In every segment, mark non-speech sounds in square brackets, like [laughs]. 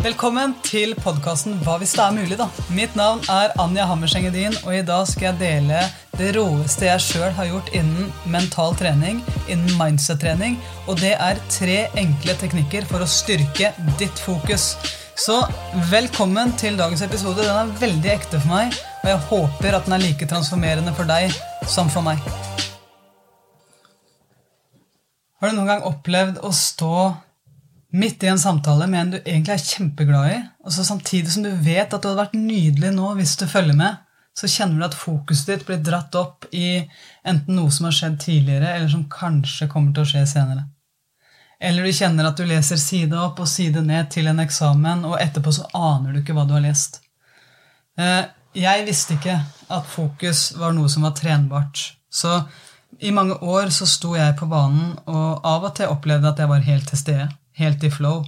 Velkommen til podkasten Hva hvis det er mulig, da. Mitt navn er Anja Hammerseng Edin, og i dag skal jeg dele det råeste jeg sjøl har gjort innen mental trening, innen mindset-trening, og det er tre enkle teknikker for å styrke ditt fokus. Så velkommen til dagens episode. Den er veldig ekte for meg, og jeg håper at den er like transformerende for deg som for meg. Har du noen gang opplevd å stå midt i en samtale med en du egentlig er kjempeglad i, og så samtidig som du vet at det hadde vært nydelig nå hvis du følger med, så kjenner du at fokuset ditt blir dratt opp i enten noe som har skjedd tidligere, eller som kanskje kommer til å skje senere. Eller du kjenner at du leser side opp og side ned til en eksamen, og etterpå så aner du ikke hva du har lest. Eh, jeg visste ikke at fokus var noe som var trenbart. Så i mange år så sto jeg på banen, og av og til opplevde at jeg var helt til stede helt i flow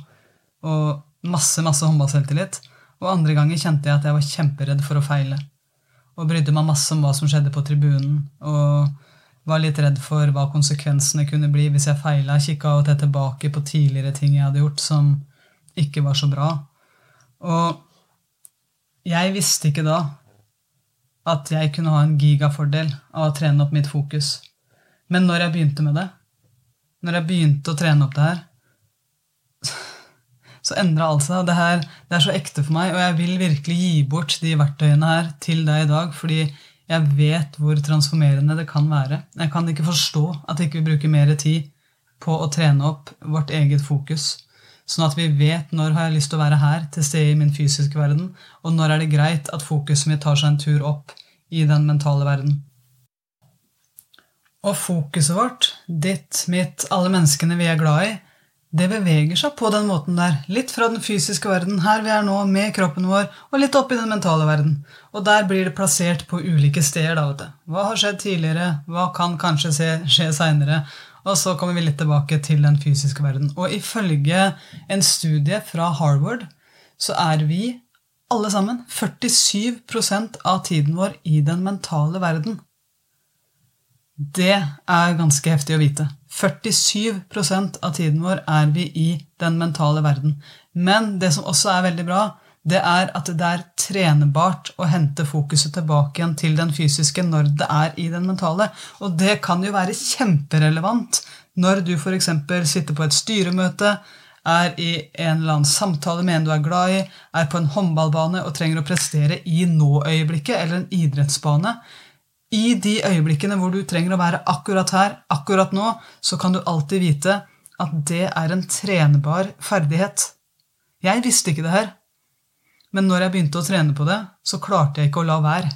og masse masse håndballselvtillit. Og andre ganger kjente jeg at jeg var kjemperedd for å feile. Og brydde meg masse om hva som skjedde på tribunen. Og var litt redd for hva konsekvensene kunne bli hvis jeg feila. Kikka og til tilbake på tidligere ting jeg hadde gjort som ikke var så bra. Og jeg visste ikke da at jeg kunne ha en gigafordel av å trene opp mitt fokus. Men når jeg begynte med det, når jeg begynte å trene opp det her, så endra alt seg. Det, her, det er så ekte for meg, og jeg vil virkelig gi bort de verktøyene her til deg i dag, fordi jeg vet hvor transformerende det kan være. Jeg kan ikke forstå at ikke vi bruker mer tid på å trene opp vårt eget fokus. Sånn at vi vet når har jeg lyst til å være her, til stede i min fysiske verden, og når er det greit at fokuset mitt tar seg en tur opp i den mentale verden. Og fokuset vårt, ditt, mitt, alle menneskene vi er glad i, det beveger seg på den måten der. Litt fra den fysiske verden, her vi er nå, med kroppen vår, og litt opp i den mentale verden. Og der blir det plassert på ulike steder. da, vet du. Hva har skjedd tidligere? Hva kan kanskje skje, seinere? Og så kommer vi litt tilbake til den fysiske verden. Og ifølge en studie fra Harvard så er vi alle sammen 47% av tiden vår i den mentale verden. Det er ganske heftig å vite. 47% av tiden vår er vi i den mentale verden. Men det som også er veldig bra, det er at det er trenebart å hente fokuset tilbake igjen til den fysiske når det er i den mentale. Og det kan jo være kjemperelevant når du f.eks. sitter på et styremøte, er i en eller annen samtale med en du er glad i, er på en håndballbane og trenger å prestere i nå-øyeblikket eller en idrettsbane. I de øyeblikkene hvor du trenger å være akkurat her, akkurat nå, så kan du alltid vite at det er en trenbar ferdighet. Jeg visste ikke det her, men når jeg begynte å trene på det, så klarte jeg ikke å la være.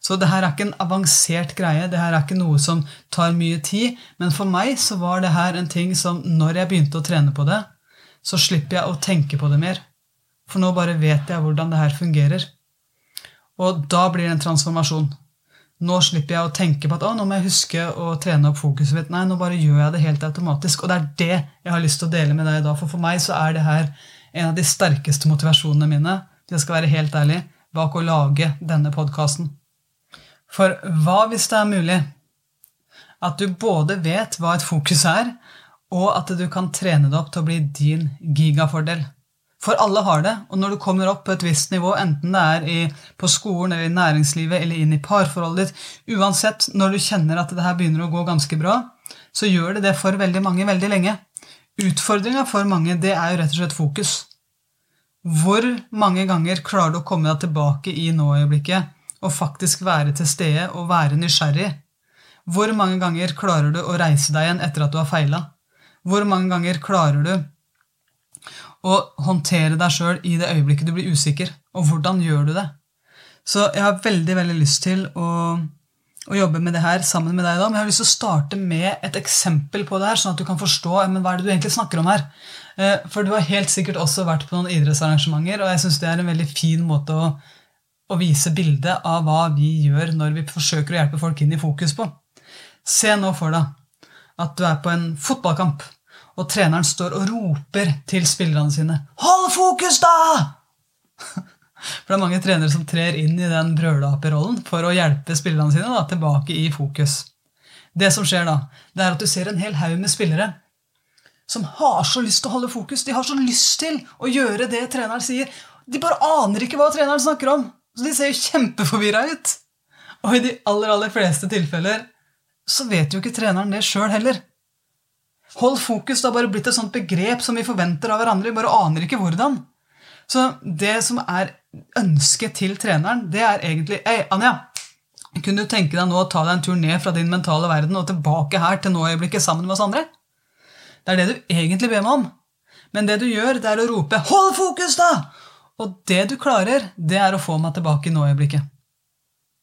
Så det her er ikke en avansert greie, det her er ikke noe som tar mye tid, men for meg så var det her en ting som når jeg begynte å trene på det, så slipper jeg å tenke på det mer. For nå bare vet jeg hvordan det her fungerer. Og da blir det en transformasjon. Nå slipper jeg å tenke på at å, nå må jeg huske å trene opp fokuset mitt. Nei, nå bare gjør jeg det helt automatisk. Og det er det jeg har lyst til å dele med deg i dag. For for meg så er det her en av de sterkeste motivasjonene mine jeg skal være helt ærlig, bak å lage denne podkasten. For hva hvis det er mulig at du både vet hva et fokus er, og at du kan trene det opp til å bli din gigafordel? For alle har det, og når du kommer opp på et visst nivå, enten det er i, på skolen eller i næringslivet eller inn i parforholdet ditt, uansett, når du kjenner at det her begynner å gå ganske bra, så gjør det det for veldig mange veldig lenge. Utfordringa for mange det er jo rett og slett fokus. Hvor mange ganger klarer du å komme deg tilbake i nå-øyeblikket og faktisk være til stede og være nysgjerrig? Hvor mange ganger klarer du å reise deg igjen etter at du har feila? Hvor mange ganger klarer du og håndtere deg sjøl i det øyeblikket du blir usikker. Og hvordan gjør du det? Så jeg har veldig veldig lyst til å, å jobbe med det her sammen med deg da, men jeg har lyst til å starte med et eksempel på det her, sånn at du kan forstå men hva er det du egentlig snakker om her. Eh, for du har helt sikkert også vært på noen idrettsarrangementer, og jeg syns det er en veldig fin måte å, å vise bildet av hva vi gjør når vi forsøker å hjelpe folk inn i fokus på. Se nå for deg at du er på en fotballkamp og treneren står og roper til spillerne sine 'Hold fokus, da!' [laughs] For det er mange trenere som trer inn i den brølaperollen for å hjelpe spillerne sine da, tilbake i fokus. Det som skjer da, det er at du ser en hel haug med spillere som har så lyst til å holde fokus. De har så lyst til å gjøre det treneren sier. De bare aner ikke hva treneren snakker om. Så de ser jo kjempeforvirra ut. Og i de aller, aller fleste tilfeller så vet jo ikke treneren det sjøl heller. Hold fokus det har bare blitt et sånt begrep som vi forventer av hverandre. Vi bare aner ikke hvordan. Så det som er ønsket til treneren, det er egentlig Hei, Anja, kunne du tenke deg nå å ta deg en tur ned fra din mentale verden og tilbake her til nå-øyeblikket sammen med oss andre? Det er det du egentlig ber meg om. Men det du gjør, det er å rope 'hold fokus', da! Og det du klarer, det er å få meg tilbake i nå-øyeblikket.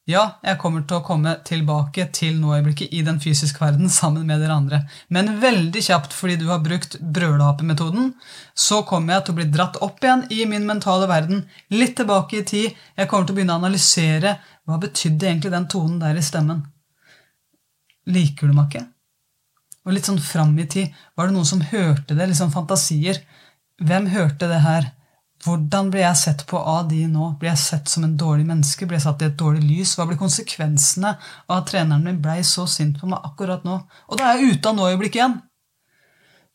Ja, jeg kommer til å komme tilbake til nåøyeblikket i den fysiske verden sammen med dere andre. Men veldig kjapt fordi du har brukt brølapemetoden, så kommer jeg til å bli dratt opp igjen i min mentale verden, litt tilbake i tid. Jeg kommer til å begynne å analysere hva betydde egentlig den tonen der i stemmen. Liker du meg ikke? Og litt sånn fram i tid. Var det noen som hørte det? Sånn fantasier. Hvem hørte det her? Hvordan blir jeg sett på av de nå? Blir jeg sett som en dårlig menneske? Blir jeg satt i et dårlig lys? Hva blir konsekvensene av at treneren min blei så sint på meg akkurat nå? Og da er jeg ute av nå-øyeblikket igjen.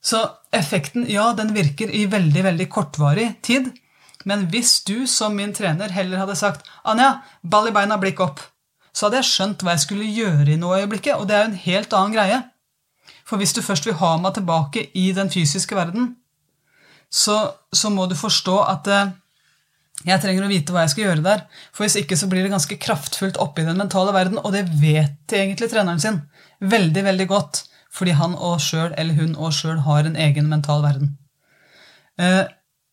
Så effekten, ja, den virker i veldig, veldig kortvarig tid. Men hvis du som min trener heller hadde sagt 'Anja, ball i beina, blikk opp', så hadde jeg skjønt hva jeg skulle gjøre i nå-øyeblikket, og det er jo en helt annen greie. For hvis du først vil ha meg tilbake i den fysiske verden, så, så må du forstå at eh, jeg trenger å vite hva jeg skal gjøre der. For hvis ikke så blir det ganske kraftfullt oppe i den mentale verden, og det vet egentlig treneren sin veldig, veldig godt. Fordi han og selv, eller hun og sjøl har en egen mental verden. Eh,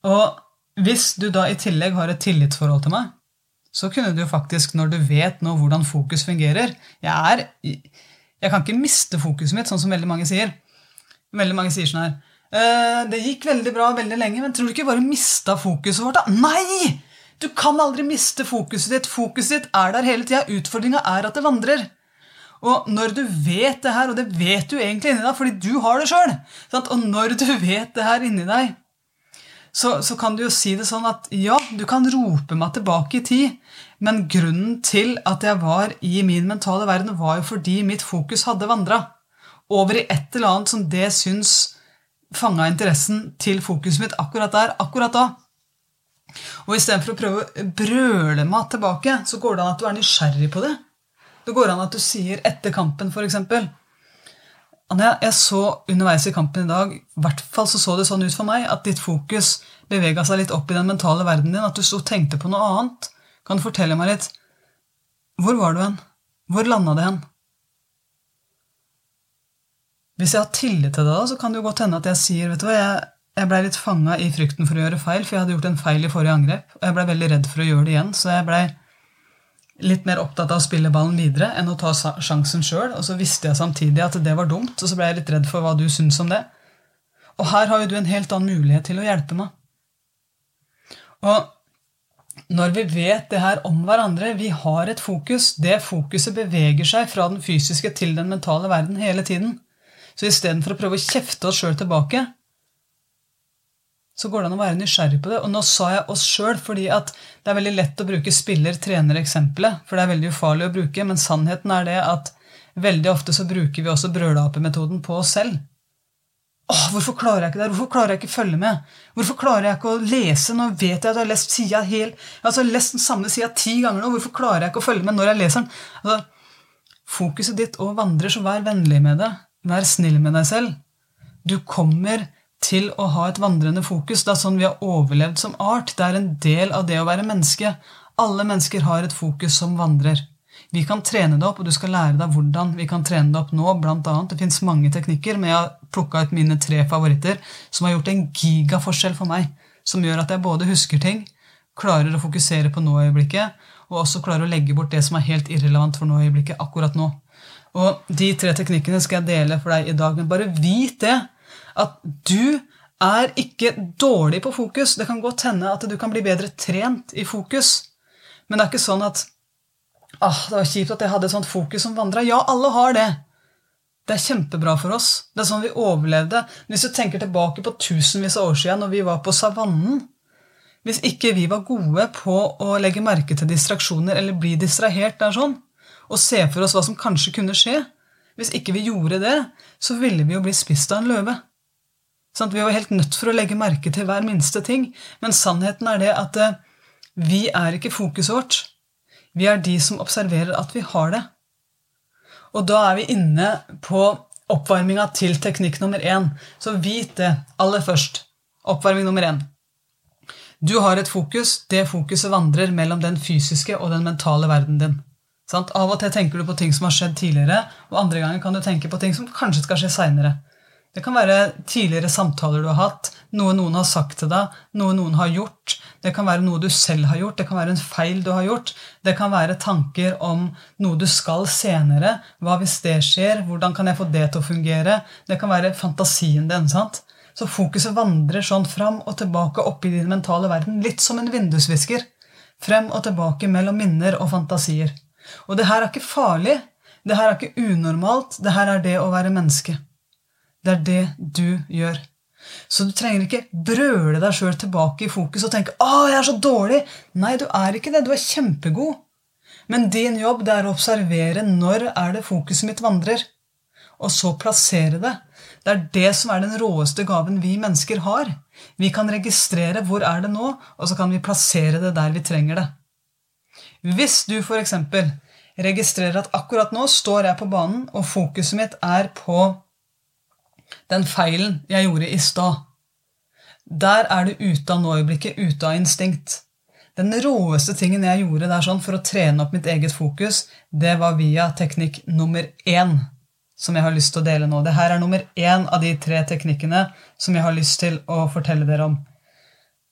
og hvis du da i tillegg har et tillitsforhold til meg, så kunne du jo faktisk, når du vet nå hvordan fokus fungerer Jeg er Jeg kan ikke miste fokuset mitt, sånn som veldig mange sier. Veldig mange sier sånn her det gikk veldig bra veldig lenge, men tror du ikke bare mista fokuset vårt? da? Nei! Du kan aldri miste fokuset ditt. Fokuset ditt er der hele tida. Utfordringa er at det vandrer. Og når du vet det her, og det vet du egentlig inni deg fordi du har det sjøl Og når du vet det her inni deg, så, så, kan du jo si det sånn at ja, du kan rope meg tilbake i tid, men grunnen til at jeg var i min mentale verden, var jo fordi mitt fokus hadde vandra over i et eller annet som det syns fanga interessen til fokuset mitt akkurat der, akkurat da. Og istedenfor å prøve å brøle meg tilbake, så går det an at du er nysgjerrig på det. Det går an at du sier etter kampen, f.eks. Anja, jeg så underveis i kampen i dag, i hvert fall så så det sånn ut for meg, at ditt fokus bevega seg litt opp i den mentale verden din, at du sto og tenkte på noe annet. Kan du fortelle meg litt? Hvor var du hen? Hvor landa det hen? Hvis jeg har tillit til da, så kan det jo godt hende at jeg sier vet du hva, jeg, jeg blei litt fanga i frykten for å gjøre feil, for jeg hadde gjort en feil i forrige angrep. Og jeg blei veldig redd for å gjøre det igjen, så jeg blei litt mer opptatt av å spille ballen videre enn å ta sjansen sjøl. Og så visste jeg samtidig at det var dumt, og så blei jeg litt redd for hva du syns om det. Og her har jo du en helt annen mulighet til å hjelpe meg. Og når vi vet det her om hverandre, vi har et fokus, det fokuset beveger seg fra den fysiske til den mentale verden hele tiden. Så istedenfor å prøve å kjefte oss sjøl tilbake, så går det an å være nysgjerrig på det. Og nå sa jeg oss sjøl fordi at det er veldig lett å bruke spiller-trener-eksempelet, for det er veldig ufarlig å bruke, men sannheten er det at veldig ofte så bruker vi også brølapemetoden på oss selv. Åh, hvorfor klarer jeg ikke det? Hvorfor klarer jeg ikke å følge med? Hvorfor klarer jeg ikke å lese? Nå vet jeg at jeg har lest sida helt Altså, lest den samme sida ti ganger nå. Hvorfor klarer jeg ikke å følge med når jeg leser den? Altså, fokuset ditt og vandrer, så vær vennlig med det. Vær snill med deg selv. Du kommer til å ha et vandrende fokus. Det er sånn vi har overlevd som art. Det er en del av det å være menneske. Alle mennesker har et fokus som vandrer. Vi kan trene det opp, og du skal lære deg hvordan vi kan trene det opp nå. Blant annet. Det fins mange teknikker, men jeg har plukka ut mine tre favoritter som har gjort en gigaforskjell for meg. Som gjør at jeg både husker ting, klarer å fokusere på nå-øyeblikket, og også klarer å legge bort det som er helt irrelevant for nå-øyeblikket akkurat nå. Og de tre teknikkene skal jeg dele for deg i dag. Men bare vit det, at du er ikke dårlig på fokus. Det kan godt hende at du kan bli bedre trent i fokus. Men det er ikke sånn at ah, det var kjipt at jeg hadde et sånt fokus som vandra. Ja, alle har det. Det er kjempebra for oss. Det er sånn vi overlevde. Hvis du tenker tilbake på tusenvis av år siden når vi var på savannen Hvis ikke vi var gode på å legge merke til distraksjoner eller bli distrahert der sånn, og se for oss hva som kanskje kunne skje. Hvis ikke vi gjorde det, så ville vi jo bli spist av en løve. Sånn vi var helt nødt for å legge merke til hver minste ting. Men sannheten er det at eh, vi er ikke fokuset vårt. Vi er de som observerer at vi har det. Og da er vi inne på oppvarminga til teknikk nummer én. Så vit det aller først. Oppvarming nummer én. Du har et fokus. Det fokuset vandrer mellom den fysiske og den mentale verden din. Sant? Av og til tenker du på ting som har skjedd tidligere, og andre ganger kan du tenke på ting som kanskje skal skje seinere. Det kan være tidligere samtaler du har hatt, noe noen har sagt til deg, noe noen har gjort. Det kan være noe du selv har gjort, det kan være en feil du har gjort. Det kan være tanker om noe du skal senere. Hva hvis det skjer? Hvordan kan jeg få det til å fungere? Det kan være fantasien din. sant? Så fokuset vandrer sånn fram og tilbake oppi din mentale verden, litt som en vindusvisker. Frem og tilbake mellom minner og fantasier. Og det her er ikke farlig. Det her er ikke unormalt. Det her er det å være menneske. Det er det du gjør. Så du trenger ikke brøle deg sjøl tilbake i fokus og tenke 'Å, jeg er så dårlig'. Nei, du er ikke det. Du er kjempegod. Men din jobb det er å observere når er det fokuset mitt vandrer, og så plassere det. Det er det som er den råeste gaven vi mennesker har. Vi kan registrere hvor er det nå, og så kan vi plassere det der vi trenger det. Hvis du f.eks. registrerer at akkurat nå står jeg på banen, og fokuset mitt er på den feilen jeg gjorde i stad. Der er du ute av nå-øyeblikket, ute av instinkt. Den råeste tingen jeg gjorde der sånn for å trene opp mitt eget fokus, det var via teknikk nummer én, som jeg har lyst til å dele nå. Dette er nummer én av de tre teknikkene som jeg har lyst til å fortelle dere om.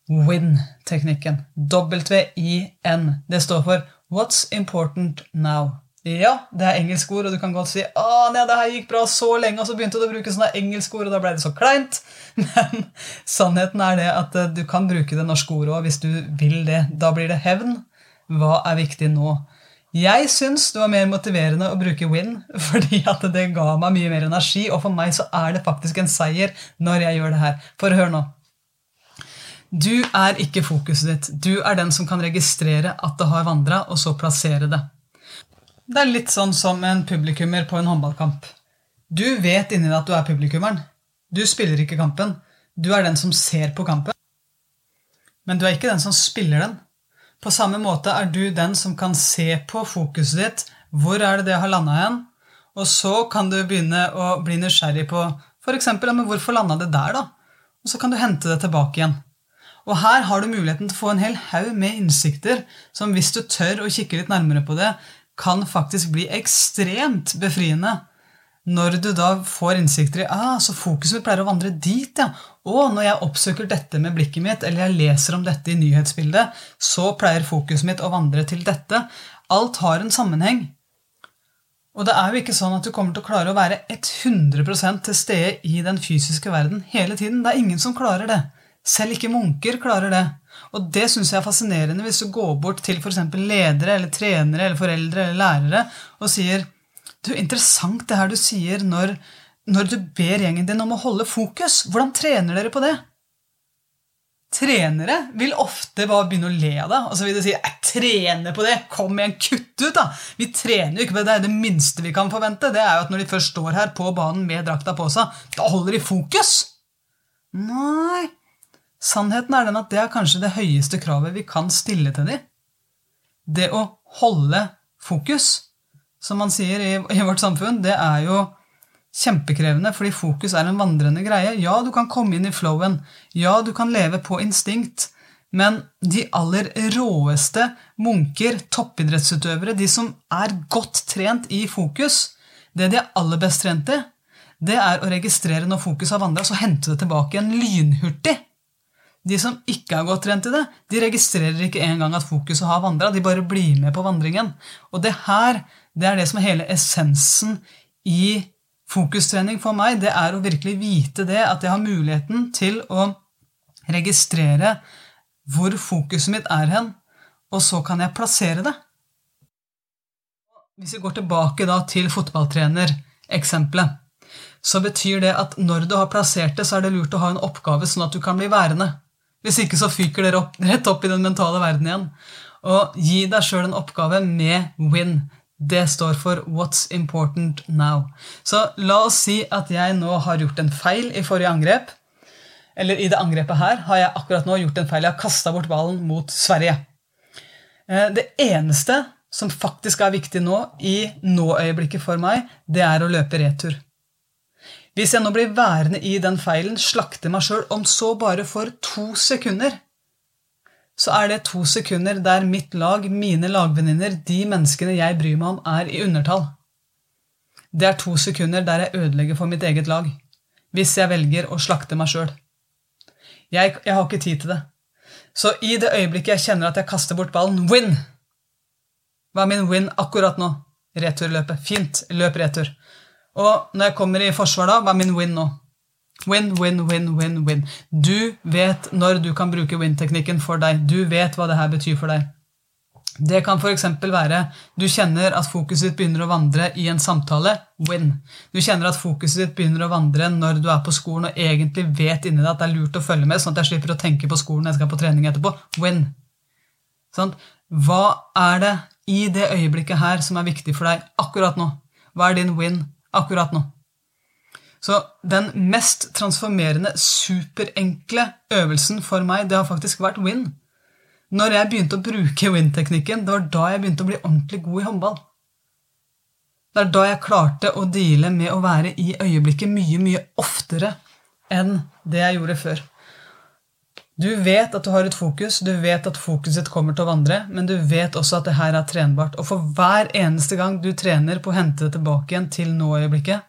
WIN-teknikken. W-I-N. Det står for What's Important Now. Ja, det er engelsk ord, og du kan godt si «Å, nei, det her gikk bra så lenge, og så begynte du å bruke sånne engelske ord, og da ble det så kleint. [laughs] Men sannheten er det at eh, du kan bruke det norske ordet òg hvis du vil det. Da blir det hevn. Hva er viktig nå? Jeg syns det var mer motiverende å bruke win, [laughs] fordi at det ga meg mye mer energi, og for meg så er det faktisk en seier når jeg gjør det her. For hør nå. Du er ikke fokuset ditt. Du er den som kan registrere at det har vandra, og så plassere det. Det er litt sånn som en publikummer på en håndballkamp. Du vet inni deg at du er publikummeren. Du spiller ikke kampen. Du er den som ser på kampen. Men du er ikke den som spiller den. På samme måte er du den som kan se på fokuset ditt. Hvor er det det har landa igjen? Og så kan du begynne å bli nysgjerrig på f.eks. Ja, hvorfor landa det der, da? Og så kan du hente det tilbake igjen. Og her har du muligheten til å få en hel haug med innsikter som hvis du tør å kikke litt nærmere på det, kan faktisk bli ekstremt befriende. Når du da får innsikter i ah, så fokuset pleier å vandre dit, ja. Og når jeg oppsøker dette med blikket mitt, eller jeg leser om dette i nyhetsbildet, så pleier fokuset mitt å vandre til dette. Alt har en sammenheng. Og det er jo ikke sånn at du kommer til å klare å være 100 til stede i den fysiske verden hele tiden. Det er ingen som klarer det. Selv ikke munker klarer det. Og det syns jeg er fascinerende hvis du går bort til f.eks. ledere eller trenere eller foreldre eller lærere og sier du, Interessant det her du sier når, når du ber gjengen din om å holde fokus. Hvordan trener dere på det? Trenere vil ofte bare begynne å le av det. Og så vil de si 'Jeg trener på det! Kom igjen, kutt ut!' da! Vi trener jo ikke på det. Det minste vi kan forvente. Det er jo at Når de først står her på banen med drakta på seg, da holder de fokus! Nei, Sannheten er den at det er kanskje det høyeste kravet vi kan stille til dem. Det å holde fokus, som man sier i, vårt samfunn, det er jo kjempekrevende, fordi fokus er en vandrende greie. Ja, du kan komme inn i flowen. Ja, du kan leve på instinkt. Men de aller råeste munker, toppidrettsutøvere, de som er godt trent i fokus, det de er aller best trent i, det er å registrere når fokus har vandra, så hente det tilbake igjen lynhurtig. De som ikke har gått trent i det, de registrerer ikke engang at fokuset har vandra. De bare blir med på vandringen. Og det her det er det som er hele essensen i fokustrening for meg. Det er å virkelig vite det, at jeg har muligheten til å registrere hvor fokuset mitt er hen, og så kan jeg plassere det. Hvis vi går tilbake da til fotballtrenereksempelet, så betyr det at når du har plassert det, så er det lurt å ha en oppgave sånn at du kan bli værende. Hvis ikke så fyker dere opp, rett opp i den mentale verden igjen. Og gi deg sjøl en oppgave med win. Det står for What's important now. Så la oss si at jeg nå har gjort en feil i forrige angrep. eller i det angrepet her, har jeg akkurat nå gjort en feil. Jeg har kasta bort ballen mot Sverige. Eh, det eneste som faktisk er viktig nå, i nå-øyeblikket for meg, det er å løpe retur. Hvis jeg nå blir værende i den feilen, slakter meg sjøl, om så bare for to sekunder, så er det to sekunder der mitt lag, mine lagvenninner, de menneskene jeg bryr meg om, er i undertall. Det er to sekunder der jeg ødelegger for mitt eget lag. Hvis jeg velger å slakte meg sjøl. Jeg, jeg, har ikke tid til det. Så i det øyeblikket jeg kjenner at jeg kaster bort ballen win! Hva er min win akkurat nå? Returløpet. Fint. Løp retur. Og når jeg kommer i forsvar da, hva er min win nå? Win, win, win, win, win. Du vet når du kan bruke win-teknikken for deg. Du vet hva det her betyr for deg. Det kan f.eks. være du kjenner at fokuset ditt begynner å vandre i en samtale. Win. Du kjenner at fokuset ditt begynner å vandre når du er på skolen og egentlig vet inni deg at det er lurt å følge med, sånn at jeg slipper å tenke på skolen når jeg skal på trening etterpå. Win. Sånn? Hva er det i det øyeblikket her som er viktig for deg akkurat nå? Hva er din win akkurat nå? Så den mest transformerende, superenkle øvelsen for meg, det har faktisk vært win. Når jeg begynte å bruke win-teknikken, det var da jeg begynte å bli ordentlig god i håndball. Det er da jeg klarte å deale med å være i øyeblikket mye, mye oftere enn det jeg gjorde før. Du vet at du har et fokus, du vet at fokuset kommer til å vandre, men du vet også at det her er trenbart. Og for hver eneste gang du trener på å hente det tilbake igjen til nå-øyeblikket,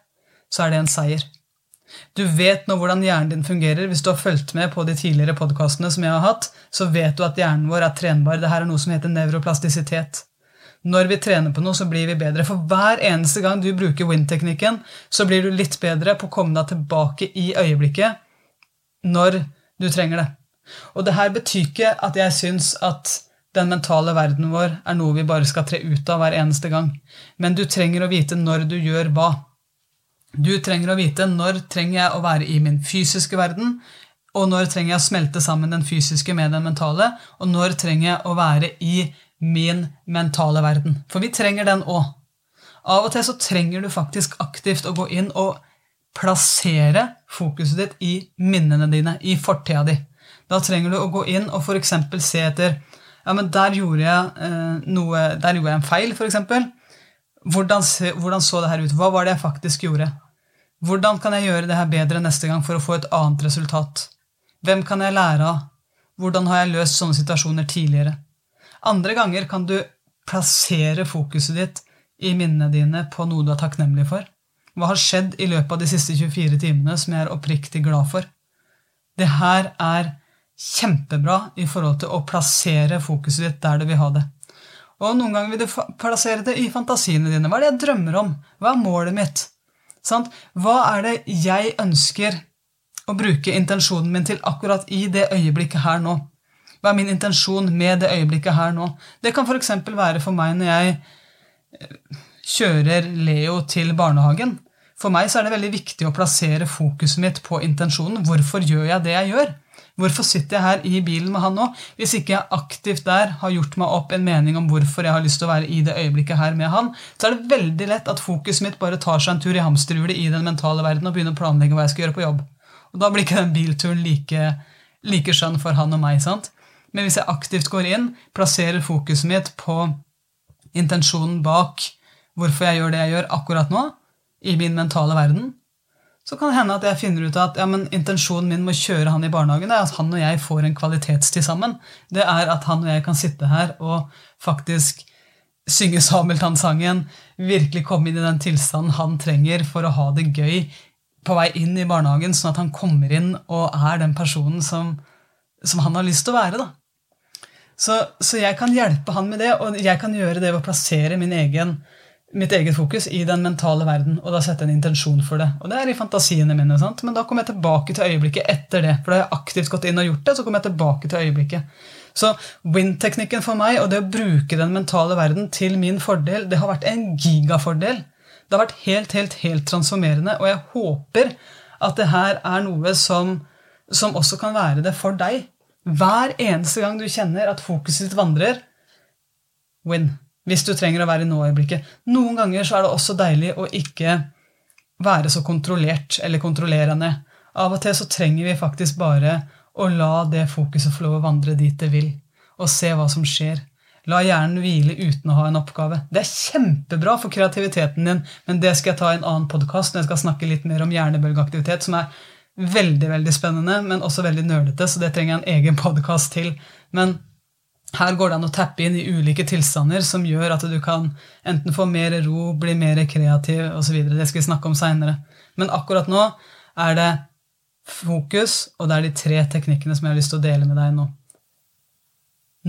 så er det en seier. Du vet nå hvordan hjernen din fungerer. Hvis du har fulgt med på de tidligere podkastene som jeg har hatt, så vet du at hjernen vår er trenbar. Dette er noe som heter nevroplastisitet. Når vi trener på noe, så blir vi bedre. For hver eneste gang du bruker win-teknikken, så blir du litt bedre på å komme deg tilbake i øyeblikket når du trenger det. Og det her betyr ikke at jeg syns at den mentale verden vår er noe vi bare skal tre ut av hver eneste gang. Men du trenger å vite når du gjør hva. Du trenger å vite når trenger jeg å være i min fysiske verden, og når trenger jeg å smelte sammen den fysiske med den mentale, og når trenger jeg å være i min mentale verden. For vi trenger den òg. Av og til så trenger du faktisk aktivt å gå inn og plassere fokuset ditt i minnene dine, i fortida di. Da trenger du å gå inn og f.eks. se etter ja, men der gjorde jeg eh, noe, der gjorde jeg en feil, f.eks. Hvordan, hvordan, så det her ut? Hva var det jeg faktisk gjorde? Hvordan kan jeg gjøre det her bedre neste gang for å få et annet resultat? Hvem kan jeg lære av? Hvordan har jeg løst sånne situasjoner tidligere? Andre ganger kan du plassere fokuset ditt i minnene dine på noe du er takknemlig for. Hva har skjedd i løpet av de siste 24 timene som jeg er oppriktig glad for? Det her er kjempebra i forhold til å plassere fokuset ditt der du vil ha det. Og noen ganger vil du plassere det i fantasiene dine. Hva er det jeg drømmer om? Hva er målet mitt? Sant? Hva er det jeg ønsker å bruke intensjonen min til akkurat i det øyeblikket her nå? Hva er min intensjon med det øyeblikket her nå? Det kan f.eks. være for meg når jeg eh, kjører Leo til barnehagen. For meg er det veldig viktig å plassere fokuset mitt på intensjonen. Hvorfor gjør jeg det jeg gjør? Hvorfor sitter jeg her i bilen med han nå, hvis ikke jeg aktivt der har gjort meg opp en mening om hvorfor jeg har lyst til å være i det øyeblikket her med han, så er det veldig lett at fokuset mitt bare tar seg en tur i hamsterhjulet i den mentale verden og begynner å planlegge hva jeg skal gjøre på jobb. Og da blir ikke den bilturen like, like skjønn for han og meg. sant? Men hvis jeg aktivt går inn, plasserer fokuset mitt på intensjonen bak hvorfor jeg gjør det jeg gjør akkurat nå, i min mentale verden, så kan det hende at jeg finner ut at ja, intensjonen min med å kjøre han i barnehagen er at han og jeg får en kvalitetstid sammen. Det er at han og jeg kan sitte her og faktisk synge Sameltann-sangen, virkelig komme inn i den tilstanden han trenger for å ha det gøy på vei inn i barnehagen, sånn at han kommer inn og er den personen som, som han har lyst til å være. Så, så, jeg kan hjelpe han med det, og jeg kan gjøre det ved å plassere min egen mitt eget fokus i den mentale verden, og da sette en intensjon for det. Og det er i fantasiene mine, sant? men da kommer jeg tilbake til øyeblikket etter det. For da har jeg aktivt gått inn og gjort det, så kommer jeg tilbake til øyeblikket. Så win-teknikken for meg og det å bruke den mentale verden til min fordel, det har vært en gigafordel. Det har vært helt, helt, helt transformerende, og jeg håper at det her er noe som, som også kan være det for deg. Hver eneste gang du kjenner at fokuset ditt vandrer, win hvis du trenger å være i nå-øyeblikket. Noen ganger så er det også deilig å ikke være så kontrollert eller kontrollerende. Av og til så trenger vi faktisk bare å la det fokuset få lov å vandre dit det vil, og se hva som skjer. La hjernen hvile uten å ha en oppgave. Det er kjempebra for kreativiteten din, men det skal jeg ta i en annen podkast når jeg skal snakke litt mer om hjernebølgeaktivitet, som er veldig veldig spennende, men også veldig nerdete, så det trenger jeg en egen podkast til. Men her går det an å tappe inn i ulike tilstander som gjør at du kan enten få mer ro, bli mer kreativ osv. Det skal vi snakke om seinere. Men akkurat nå er det fokus, og det er de tre teknikkene som jeg har lyst til å dele med deg nå.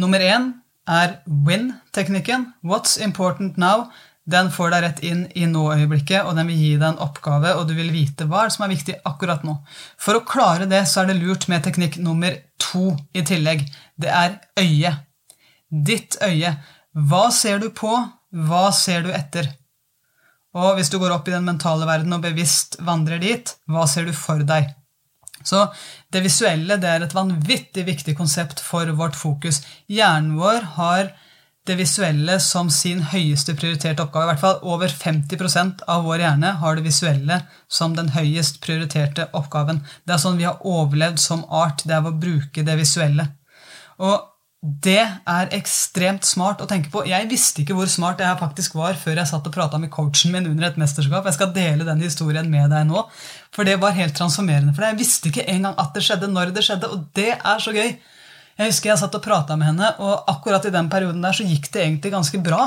Nummer én er win-teknikken. What's important now? Den får deg rett inn i nå-øyeblikket, og den vil gi deg en oppgave, og du vil vite hva som er viktig akkurat nå. For å klare det så er det lurt med teknikk nummer to i tillegg. Det er øyet. Ditt øye. Hva ser du på? Hva ser du etter? Og hvis du går opp i den mentale verden og bevisst vandrer dit, hva ser du for deg? Så det visuelle det er et vanvittig viktig konsept for vårt fokus. Hjernen vår har det visuelle som sin høyeste prioriterte oppgave. I hvert fall over 50% av vår hjerne har det visuelle som den høyest prioriterte oppgaven. Det er sånn vi har overlevd som art. Det er ved å bruke det visuelle. Og det er ekstremt smart å tenke på. Jeg visste ikke hvor smart jeg faktisk var før jeg satt og prata med coachen min under et mesterskap. Jeg skal dele den historien med deg nå, for det var helt transformerende for deg. Jeg visste ikke engang at det skjedde, når det skjedde, og det er så gøy. Jeg husker jeg satt og prata med henne, og akkurat i den perioden der så gikk det egentlig ganske bra.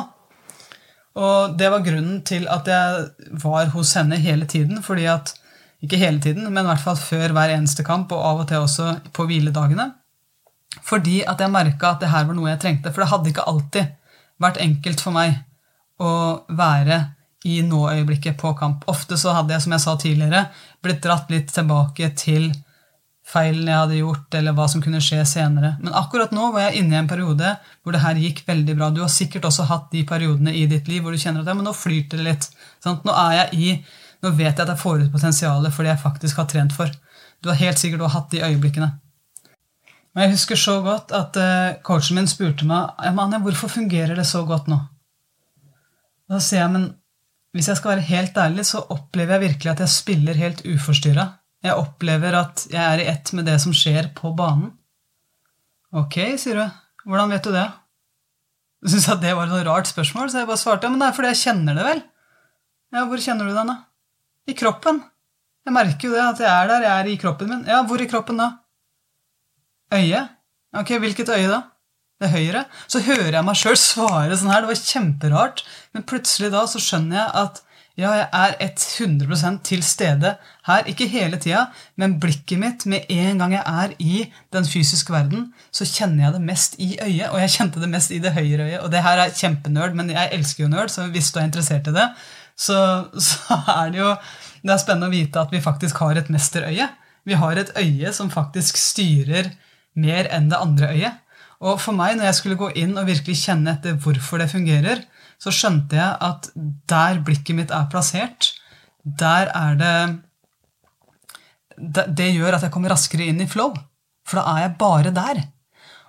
Og det var grunnen til at jeg var hos henne hele tiden. fordi at, Ikke hele tiden, men i hvert fall før hver eneste kamp, og av og til også på hviledagene. Fordi at jeg merka at det her var noe jeg trengte. For det hadde ikke alltid vært enkelt for meg å være i nåøyeblikket på kamp. Ofte så hadde jeg, som jeg sa tidligere, blitt dratt litt tilbake til feilen jeg hadde gjort, eller hva som kunne skje senere. Men akkurat nå var jeg inne i en periode hvor det her gikk veldig bra. Du har sikkert også hatt de periodene i ditt liv hvor du kjenner at ja, men nå flyter det litt. Sant? Nå er jeg i, nå vet jeg at jeg får ut potensialet for det jeg faktisk har trent for. Du har helt sikkert også hatt de øyeblikkene. Men jeg husker så godt at uh, coachen min spurte meg Anja, hvorfor fungerer det så godt nå. Da sier jeg men hvis jeg skal være helt ærlig, så opplever jeg virkelig at jeg spiller helt uforstyrra. Jeg opplever at jeg er i ett med det som skjer på banen. Ok, sier du. Hvordan vet du det? Du syntes at det var et rart spørsmål, så jeg bare svarte ja, men det er fordi jeg kjenner det vel. Ja, hvor kjenner du den, da? I kroppen. Jeg merker jo det, at jeg er der, jeg er i kroppen min. Ja, hvor i kroppen da? Øye? Ok, hvilket øye da? Det høyre? Så hører jeg meg sjøl svare sånn her. Det var kjemperart. Men plutselig da så skjønner jeg at ja, jeg er 100% til stede her. Ikke hele tida, men blikket mitt med en gang jeg er i den fysiske verden, så kjenner jeg det mest i øyet. Og jeg kjente det mest i det høyre øyet. Og det her er kjempenerd, men jeg elsker jo nerd, så hvis du er interessert i det, så, så er det jo det er spennende å vite at vi faktisk har et mesterøye. Vi har et øye som faktisk styrer mer enn det andre øyet. Og for meg, når jeg skulle gå inn og virkelig kjenne etter hvorfor det fungerer, så skjønte jeg at der blikket mitt er plassert, der er det Det gjør at jeg kommer raskere inn i flow. For da er jeg bare der.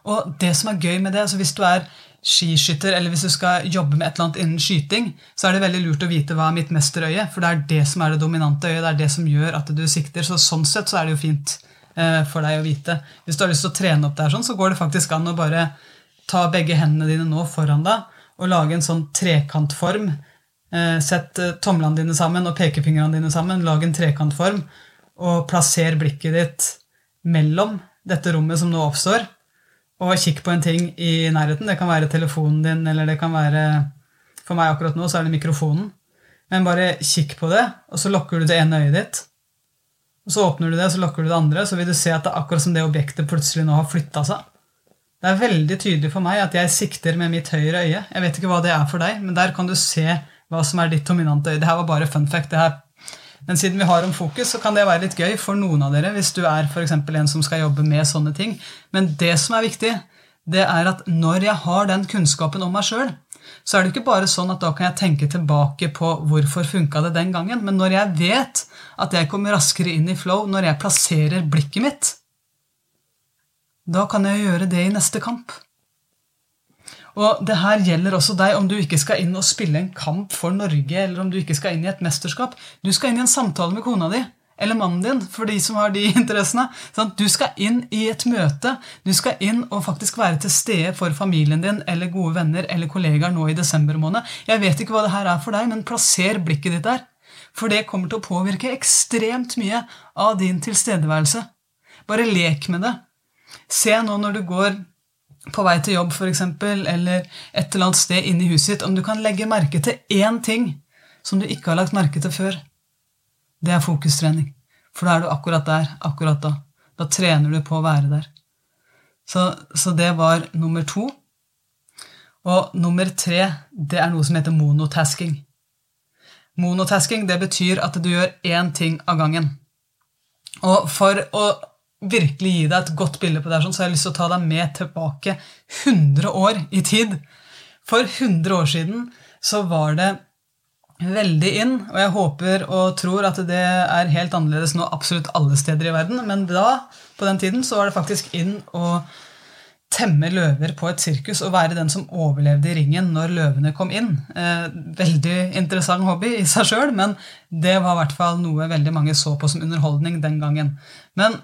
Og det som er gøy med det, altså hvis du er skiskytter, eller hvis du skal jobbe med et eller annet innen skyting, så er det veldig lurt å vite hva er mitt mesterøye, for det er det som er det dominante øyet. Det er det som gjør at du sikter. Så sånn sett så er det jo fint. Eh, for deg å vite. Hvis du har lyst til å trene opp der, sånn, så går det faktisk an å bare ta begge hendene dine nå foran deg og lage en sånn trekantform. Eh, sett eh, tomlene dine sammen og pekefingrene dine sammen. Lag en trekantform, og plasser blikket ditt mellom dette rommet som nå oppstår, og kikk på en ting i nærheten. Det kan være telefonen din, eller det kan være For meg akkurat nå så er det mikrofonen. Men bare kikk på det, og så lukker du det ene øyet ditt. Og Så åpner du det, så lukker du det andre, så vil du se at det er akkurat som det objektet plutselig nå har flytta seg. Det er veldig tydelig for meg at jeg sikter med mitt høyre øye. Jeg vet ikke hva det er for deg, men der kan du se hva som er ditt dominante øye. Det her var bare fun fact. det her men siden vi har om fokus, så kan det være litt gøy for noen av dere hvis du er for en som skal jobbe med sånne ting. Men det som er viktig, det er at når jeg har den kunnskapen om meg sjøl, så er det ikke bare sånn at da kan jeg tenke tilbake på hvorfor funka det den gangen. Men når jeg vet at jeg kommer raskere inn i flow når jeg plasserer blikket mitt, da kan jeg gjøre det i neste kamp. Og det her gjelder også deg om du ikke skal inn og spille en kamp for Norge, eller om du ikke skal inn i et mesterskap. Du skal inn i en samtale med kona di, eller mannen din, for de som har de [laughs] interessene. Sånn, du skal inn i et møte. Du skal inn og faktisk være til stede for familien din eller gode venner eller kollegaer nå i desember måned. Jeg vet ikke hva det her er for deg, men plasser blikket ditt der. For det kommer til å påvirke ekstremt mye av din tilstedeværelse. Bare lek med det. Se nå når du går på vei til jobb, f.eks., eller et eller annet sted inne i huset ditt, om du kan legge merke til én ting som du ikke har lagt merke til før. Det er fokustrening. For da er du akkurat der, akkurat da. Da trener du på å være der. Så, så det var nummer to. Og nummer tre, det er noe som heter monotasking. Monotasking det betyr at du gjør én ting av gangen. Og for å virkelig gi deg et godt bilde på det, så har jeg lyst til å ta deg med tilbake 100 år i tid. For 100 år siden så var det veldig inn, og jeg håper og tror at det er helt annerledes nå absolutt alle steder i verden, men da, på den tiden, så var det faktisk inn å temme løver på et sirkus og være den som overlevde i ringen når løvene kom inn. Eh, veldig interessant hobby i seg sjøl, men det var i hvert fall noe veldig mange så på som underholdning den gangen. Men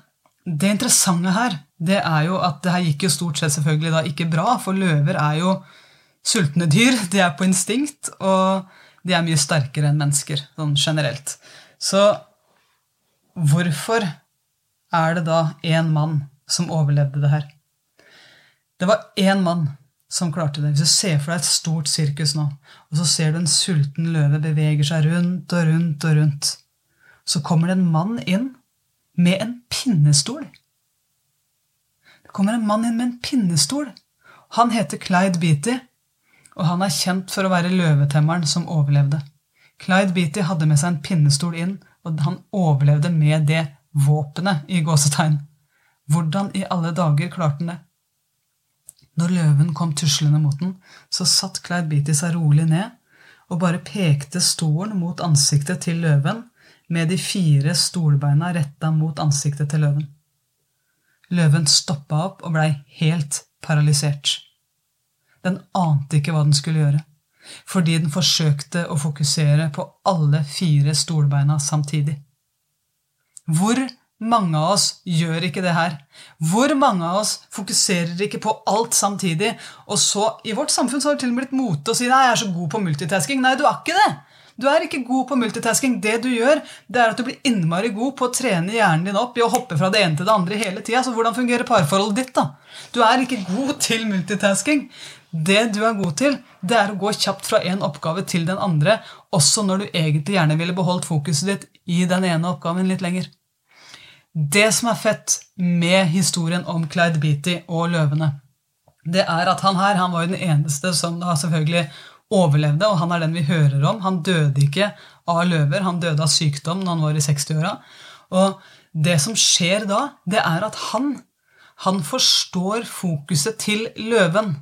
det interessante her, det er jo at det her gikk jo stort sett selvfølgelig da ikke bra, for løver er jo sultne dyr. De er på instinkt. og de er mye sterkere enn mennesker sånn generelt. Så hvorfor er det da én mann som overlevde det her? Det var én mann som klarte det. Hvis du ser for deg et stort sirkus nå, og så ser du en sulten løve beveger seg rundt og rundt og rundt, så kommer det en mann inn med en pinnestol. Det kommer en mann inn med en pinnestol. Han heter Clyde Beatty, og han er kjent for å være løvetemmeren som overlevde. Clyde Beatty hadde med seg en pinnestol inn, og han overlevde med det våpenet i gåsetegn. Hvordan i alle dager klarte han det? Når løven kom tuslende mot den, så satt Clyde Beatty seg rolig ned og bare pekte stolen mot ansiktet til løven med de fire stolbeina retta mot ansiktet til løven. Løven stoppa opp og blei helt paralysert. Den ante ikke hva den skulle gjøre, fordi den forsøkte å fokusere på alle fire stolbeina samtidig. Hvor mange av oss gjør ikke det her? Hvor mange av oss fokuserer ikke på alt samtidig? Og så, I vårt samfunn så har det til og med blitt mote å si nei, jeg er så god på multitasking. Nei, du er ikke det! Du er ikke god på multitasking. Det du gjør, det er at du blir innmari god på å trene hjernen din opp i å hoppe fra det ene til det andre hele tida. Så hvordan fungerer parforholdet ditt, da? Du er ikke god til multitasking. Det du er god til, det er å gå kjapt fra en oppgave til den andre, også når du egentlig gjerne ville beholdt fokuset ditt i den ene oppgaven litt lenger. Det som er fett med historien om Clyde Beatty og løvene, det er at han her han var jo den eneste som da selvfølgelig overlevde, og han er den vi hører om. Han døde ikke av løver, han døde av sykdom når han var i 60-åra. Og det som skjer da, det er at han, han forstår fokuset til løven.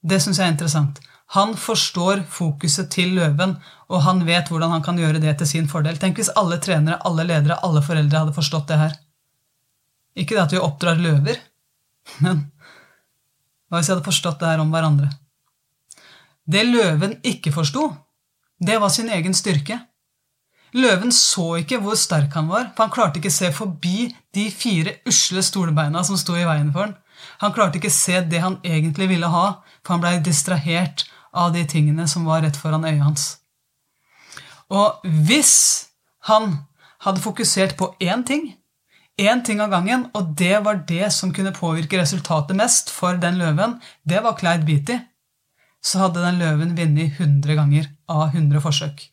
Det syns jeg er interessant. Han forstår fokuset til løven, og han vet hvordan han kan gjøre det til sin fordel. Tenk hvis alle trenere, alle ledere, alle foreldre hadde forstått det her. Ikke det at vi oppdrar løver, [laughs] men hva hvis vi hadde forstått det her om hverandre? Det løven ikke forsto, det var sin egen styrke. Løven så ikke hvor sterk han var, for han klarte ikke å se forbi de fire usle stolbeina som sto i veien for han. Han klarte ikke se det han egentlig ville ha, for han blei distrahert av de tingene som var rett foran øyet hans. Og hvis han hadde fokusert på én ting, én ting av gangen, og det var det som kunne påvirke resultatet mest for den løven, det var Clyde Beatty, så hadde den løven vunnet 100 ganger av 100 forsøk.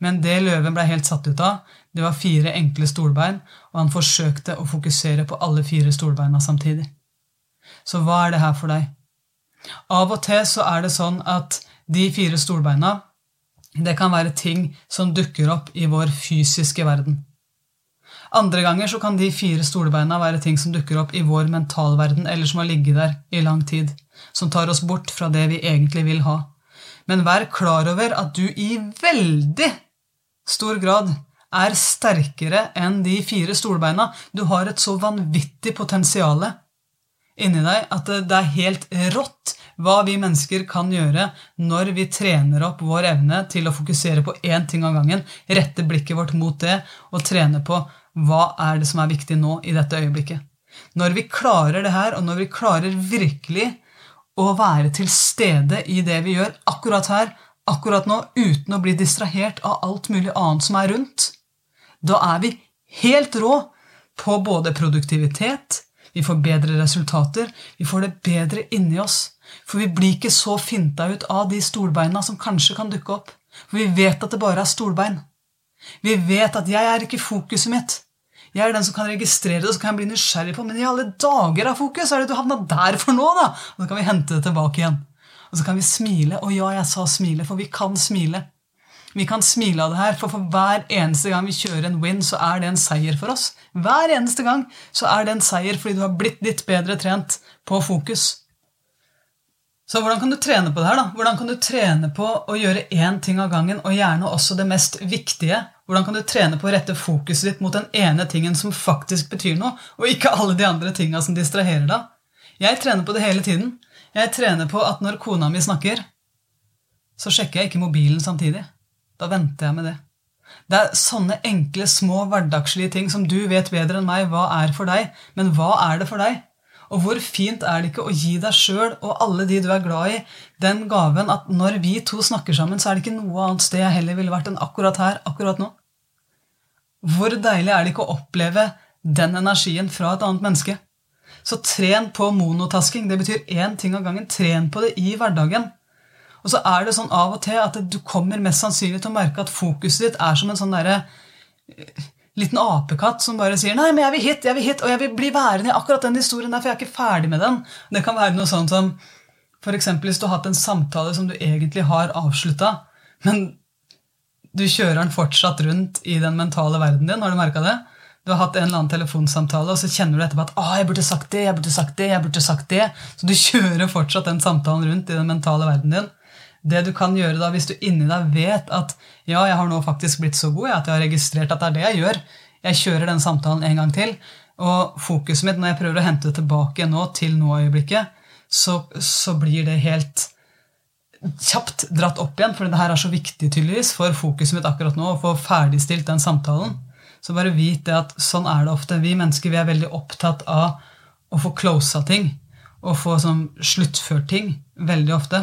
Men det løven blei helt satt ut av, det var fire enkle stolbein, og han forsøkte å fokusere på alle fire stolbeina samtidig. Så hva er det her for deg? Av og til så er det sånn at de fire stolbeina det kan være ting som dukker opp i vår fysiske verden. Andre ganger så kan de fire stolbeina være ting som dukker opp i vår mentalverden, eller som har ligget der i lang tid, som tar oss bort fra det vi egentlig vil ha. Men vær klar over at du i veldig stor grad er sterkere enn de fire stolbeina. Du har et så vanvittig potensial inni deg at det er helt rått hva vi mennesker kan gjøre når vi trener opp vår evne til å fokusere på én ting av gangen, rette blikket vårt mot det og trene på hva er det som er viktig nå i dette øyeblikket. Når vi klarer det her, og når vi klarer virkelig å være til stede i det vi gjør akkurat her, akkurat nå, uten å bli distrahert av alt mulig annet som er rundt, da er vi helt rå på både produktivitet, vi får bedre resultater, vi får det bedre inni oss. For vi blir ikke så finta ut av de stolbeina som kanskje kan dukke opp. For vi vet at det bare er stolbein. Vi vet at jeg er ikke fokuset mitt. Jeg er den som kan registrere det og så kan jeg bli nysgjerrig på men i alle dager av fokus er det du havna der for nå, da? Og så kan vi hente det tilbake igjen. Og så kan vi smile. Og ja, jeg sa smile, for vi kan smile. Vi kan smile av det her, for for hver eneste gang vi kjører en win, så er det en seier for oss. Hver eneste gang så er det en seier fordi du har blitt litt bedre trent på fokus. Så hvordan kan du trene på det her? da? Hvordan kan du trene på å gjøre én ting av gangen, og gjerne også det mest viktige? Hvordan kan du trene på å rette fokuset ditt mot den ene tingen som faktisk betyr noe, og ikke alle de andre tinga som distraherer deg? Jeg trener på det hele tiden. Jeg trener på at når kona mi snakker, så sjekker jeg ikke mobilen samtidig. Da venter jeg med det. Det er sånne enkle, små, hverdagslige ting som du vet bedre enn meg hva er for deg, men hva er det for deg? Og hvor fint er det ikke å gi deg sjøl og alle de du er glad i, den gaven at når vi to snakker sammen, så er det ikke noe annet sted jeg heller ville vært enn akkurat her, akkurat nå? Hvor deilig er det ikke å oppleve den energien fra et annet menneske? Så tren på monotasking. Det betyr én ting av gangen. Tren på det i hverdagen. Og så er det sånn av og til at du kommer mest sannsynlig til å merke at fokuset ditt er som en sånn derre eh, liten apekatt som bare sier 'Nei, men jeg vil hit, jeg vil hit, og jeg vil bli værende i akkurat den historien der, for jeg er ikke ferdig med den'. Det kan være noe sånt som f.eks. hvis du har hatt en samtale som du egentlig har avslutta, men du kjører den fortsatt rundt i den mentale verden din. Har du merka det? Du har hatt en eller annen telefonsamtale, og så kjenner du etterpå at ah, jeg burde sagt det, jeg burde sagt det, jeg burde sagt det. Så du kjører fortsatt den samtalen rundt i den mentale verden din. Det du kan gjøre da, hvis du inni deg vet at ja, jeg har nå faktisk blitt så god jeg, at jeg har registrert at det er det jeg gjør, jeg kjører den samtalen en gang til, og fokuset mitt når jeg prøver å hente det tilbake nå til nå-øyeblikket, så, så, blir det helt kjapt dratt opp igjen, for det her er så viktig tydeligvis for fokuset mitt akkurat nå å få ferdigstilt den samtalen. Så bare vit det at sånn er det ofte. Vi mennesker vi er veldig opptatt av å få closa ting. Og få sånn sluttført ting veldig ofte.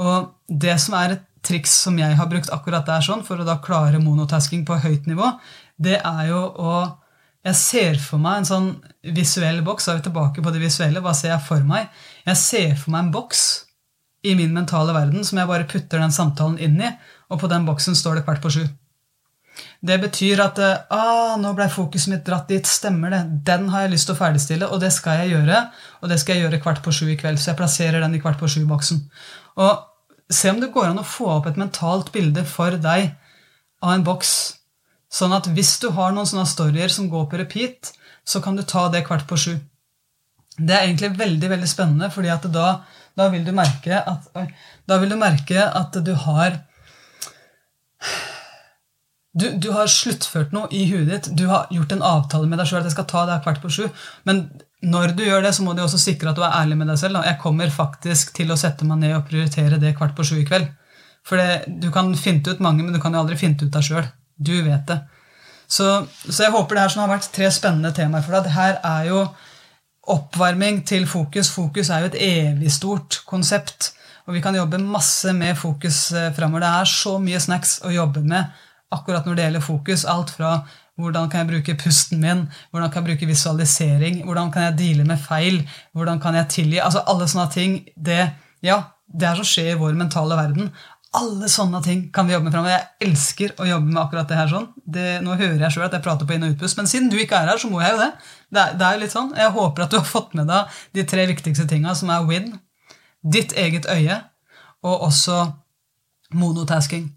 Og det som er et triks som jeg har brukt akkurat der sånn, for å da klare monotasking på høyt nivå, det er jo å Jeg ser for meg en sånn visuell boks. Da er vi tilbake på det visuelle. Hva ser jeg for meg? Jeg ser for meg en boks i min mentale verden som jeg bare putter den samtalen inn i, og på den boksen står det kvart på sju. Det betyr at ah, nå ble fokuset mitt dratt dit. Stemmer det. Den har jeg lyst til å ferdigstille, og det skal jeg gjøre. Og det skal jeg gjøre kvart på sju i kveld. Så jeg plasserer den i kvart på sju-boksen. Og se om det går an å få opp et mentalt bilde for deg av en boks. Sånn at hvis du har noen sånne storyer som går på repeat, så kan du ta det kvart på sju. Det er egentlig veldig veldig spennende, fordi at da, da, vil, du merke at, da vil du merke at du har du, du, har sluttført noe i huet ditt. Du har gjort en avtale med deg sjøl at jeg skal ta det kvart på sju. Men når du gjør det, så må du også sikre at du er ærlig med deg selv. Jeg kommer faktisk til å sette meg ned og prioritere det kvart på sju i kveld. For det, du kan finne ut mange, men du kan jo aldri finne ut deg sjøl. Du vet det. Så, så, jeg håper det her som har vært tre spennende temaer for deg. Det her er jo oppvarming til fokus. Fokus er jo et evig stort konsept. Og vi kan jobbe masse med fokus eh, framover. Det er så mye snacks å jobbe med akkurat når det gjelder fokus. Alt fra hvordan kan jeg bruke pusten min? Hvordan kan jeg bruke visualisering? Hvordan kan jeg deale med feil? Hvordan kan jeg tilgi? Altså Alle sånne ting. Det, ja, det er som skjer i vår mentale verden. Alle sånne ting kan vi jobbe med framover. Jeg elsker å jobbe med akkurat det her. sånn. Det, nå hører jeg sjøl at jeg prater på inn- og utpust, men siden du ikke er her, så må jeg jo det. Det er, det er, jo litt sånn. Jeg håper at du har fått med deg de tre viktigste tinga, som er win, ditt eget øye, og også monotasking.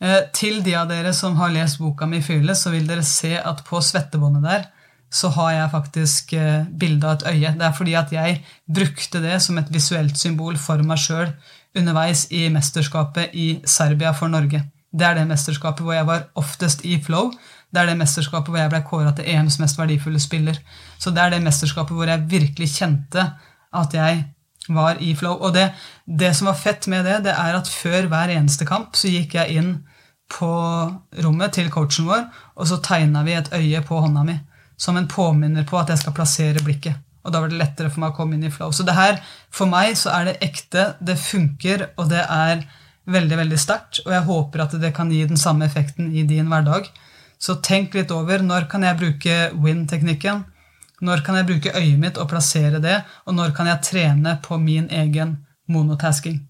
Eh, til de av dere som har lest boka mi Fearless, så vil dere se at på svettebåndet der så har jeg faktisk eh, bilde av et øye. Det er fordi at jeg brukte det som et visuelt symbol for meg sjøl underveis i mesterskapet i Serbia for Norge. Det er det mesterskapet hvor jeg var oftest i flow. Det er det mesterskapet hvor jeg ble kåra til EMs mest verdifulle spiller. Så det er det mesterskapet hvor jeg virkelig kjente at jeg var i flow. Og det, det som var fett med det, det er at før hver eneste kamp så gikk jeg inn på rommet til coachen vår, og så tegna vi et øye på hånda mi. Som en påminner på at jeg skal plassere blikket. Og da var det lettere for meg å komme inn i flow. Så det her, for meg så er det ekte, det funker, og det er veldig veldig sterkt. Og jeg håper at det kan gi den samme effekten i din hverdag. Så tenk litt over når kan jeg bruke win-teknikken. Når kan jeg bruke øyet mitt og plassere det, og når kan jeg trene på min egen monotasking?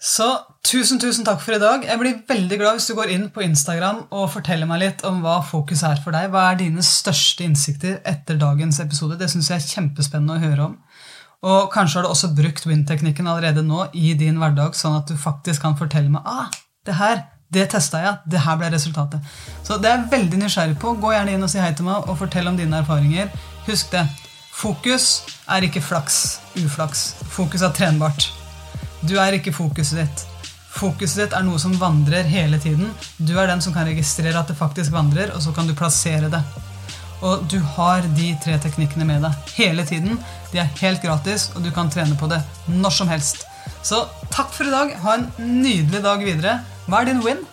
Så tusen, tusen takk for i dag. Jeg blir veldig glad hvis du går inn på Instagram og forteller meg litt om hva fokus er for deg. Hva er dine største innsikter etter dagens episode? Det syns jeg er kjempespennende å høre om. Og kanskje har du også brukt win-teknikken allerede nå i din hverdag, sånn at du faktisk kan fortelle meg ah, det her, det testa jeg, det her ble resultatet. Så det er jeg veldig nysgjerrig på. Gå gjerne inn og si hei til meg og fortell om dine erfaringer. Husk det. Fokus er ikke flaks, uflaks. Fokus er trenbart. Du er ikke fokuset ditt. Fokuset ditt er noe som vandrer hele tiden. Du er den som kan registrere at det faktisk vandrer, og så kan du plassere det. Og du har de tre teknikkene med deg hele tiden. De er helt gratis, og du kan trene på det når som helst. Så takk for i dag. Ha en nydelig dag videre. Hva er din win?